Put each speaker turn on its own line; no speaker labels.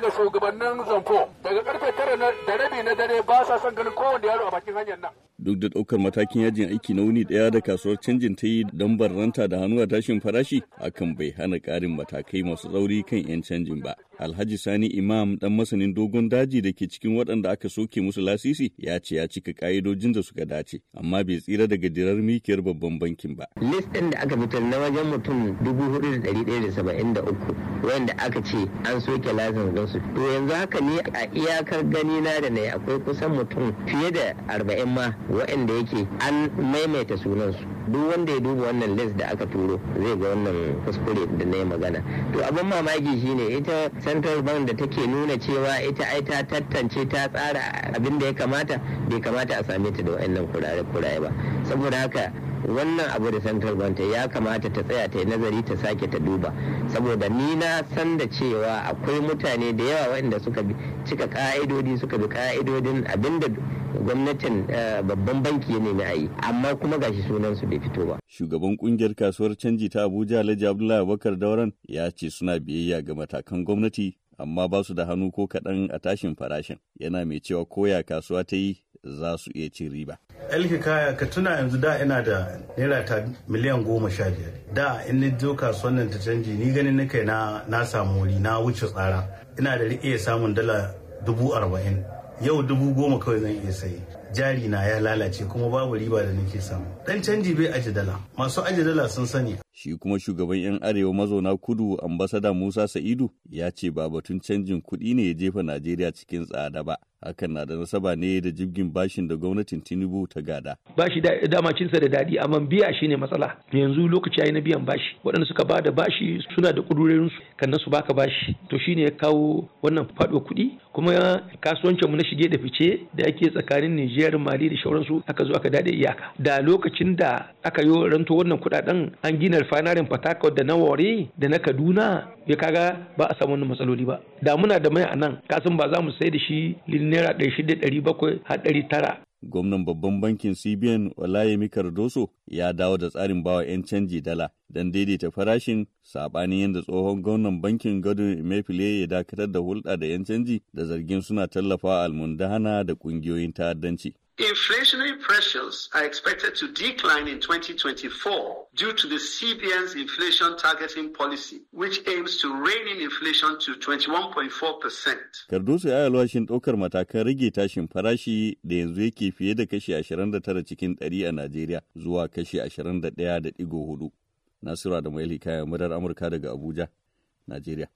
daga shugabannin zamfo daga ƙarfe tara da rabi na dare ba sa son ganin kowanne yaro a bakin hanyar nan.
Duk da ɗaukar matakin yajin aiki na wuni ɗaya da kasuwar canjin ta yi don barranta da hannu a tashin farashi, hakan bai hana ƙarin matakai masu tsauri kan 'yan canjin ba. Alhaji Sani Imam dan masanin dogon daji da ke cikin waɗanda aka soke musu lasisi ya ce ya cika ƙa'idojin da suka dace, amma bai tsira daga dirar mikiyar babban bankin ba.
List ɗin da aka fitar na wajen mutum dubu huɗu da ɗari ɗaya da saba'in da uku wanda aka ce an soke lasin don su. To yanzu haka ne a iyakar gani na da na akwai kusan mutum fiye da arba'in ma waɗanda yake an maimaita sunansu. Duk wanda ya duba wannan list da aka turo zai ga wannan kuskure da na yi magana. To abin mamaki shine ita central bank da take nuna cewa ita ai ta tantance ta tsara abin da ya kamata bai kamata a same ta da wayannan kurare kurare ba saboda haka wannan abu da central bank ta ya kamata ta tsaya ta yi nazari ta sake ta duba saboda ni na san da cewa akwai mutane da yawa waɗanda suka cika ka'idodi suka bi ka'idodin abin da gwamnatin babban banki ya nemi a yi amma kuma gashi sunan su bai fito ba.
Shugaban ƙungiyar kasuwar canji ta abuja alhaji abdullahi abubakar dauran ya ce suna biyayya ga matakan gwamnati amma ba su da hannu ko kaɗan a tashin farashin. Yana mai cewa koya kasuwa ta yi za su iya cin riba.
kaya ka tuna yanzu da ina da naira ta miliyan goma sha biyar. Da in ni zo kasuwan nan ta canji ni ganin na kai na samu wuri na wuce tsara. Ina da iya samun dala dubu arba'in. Yau dubu goma kawai zan iya sayi. Jari na ya lalace kuma babu riba da nake samu. Dan canji bai aji dala. Masu aji dala sun sani.
Shi kuma shugaban yan arewa mazauna kudu ambasada musa sa'idu ya ce ba batun canjin kuɗi ne ya jefa najeriya cikin tsada ba. Hakan na da nasaba ne da jibgin bashin da gwamnatin tinubu ta gada.
Bashi da dama cinsa da daɗi amma biya shi ne matsala. Yanzu lokaci yayi na biyan bashi. Waɗanda suka ba da bashi suna da ƙudurorin su kan su baka bashi. To shine ya kawo wannan faɗo kuɗi. Kuma kasuwancin mu na shige da fice da ake tsakanin Nijar Mali da shauransu aka zo aka daɗe iyaka da lokacin da aka yi ranto wannan kuɗaɗen an gina refinery Port da na Wari da na Kaduna ya kaga ba a samu wannan matsaloli ba da muna da mai a nan kasan ba za mu sai da shi naira ɗari shida ɗari bakwai har ɗari tara.
Gwamnan babban bankin CBN Olayemi Cardoso ya dawo da tsarin bawa 'yan canji dala don daidaita farashin saɓanin yadda tsohon gwamnan bankin Godwin Emefiele ya dakatar da hulɗa da 'yan canji da zargin suna tallafa almundahana da ƙungiyoyin ta'addanci.
Inflationary pressures are expected to decline in 2024 due to the CBN's inflation targeting policy, which aims to rein in inflation to 21.4%.
Cardoso ya alwashin ɗaukar matakan rage tashin farashi da yanzu yake fiye da kashi 29 cikin 100 a Najeriya zuwa kashi 21.4. Nasiru da Maili kayan murar Amurka daga Abuja, Najeriya.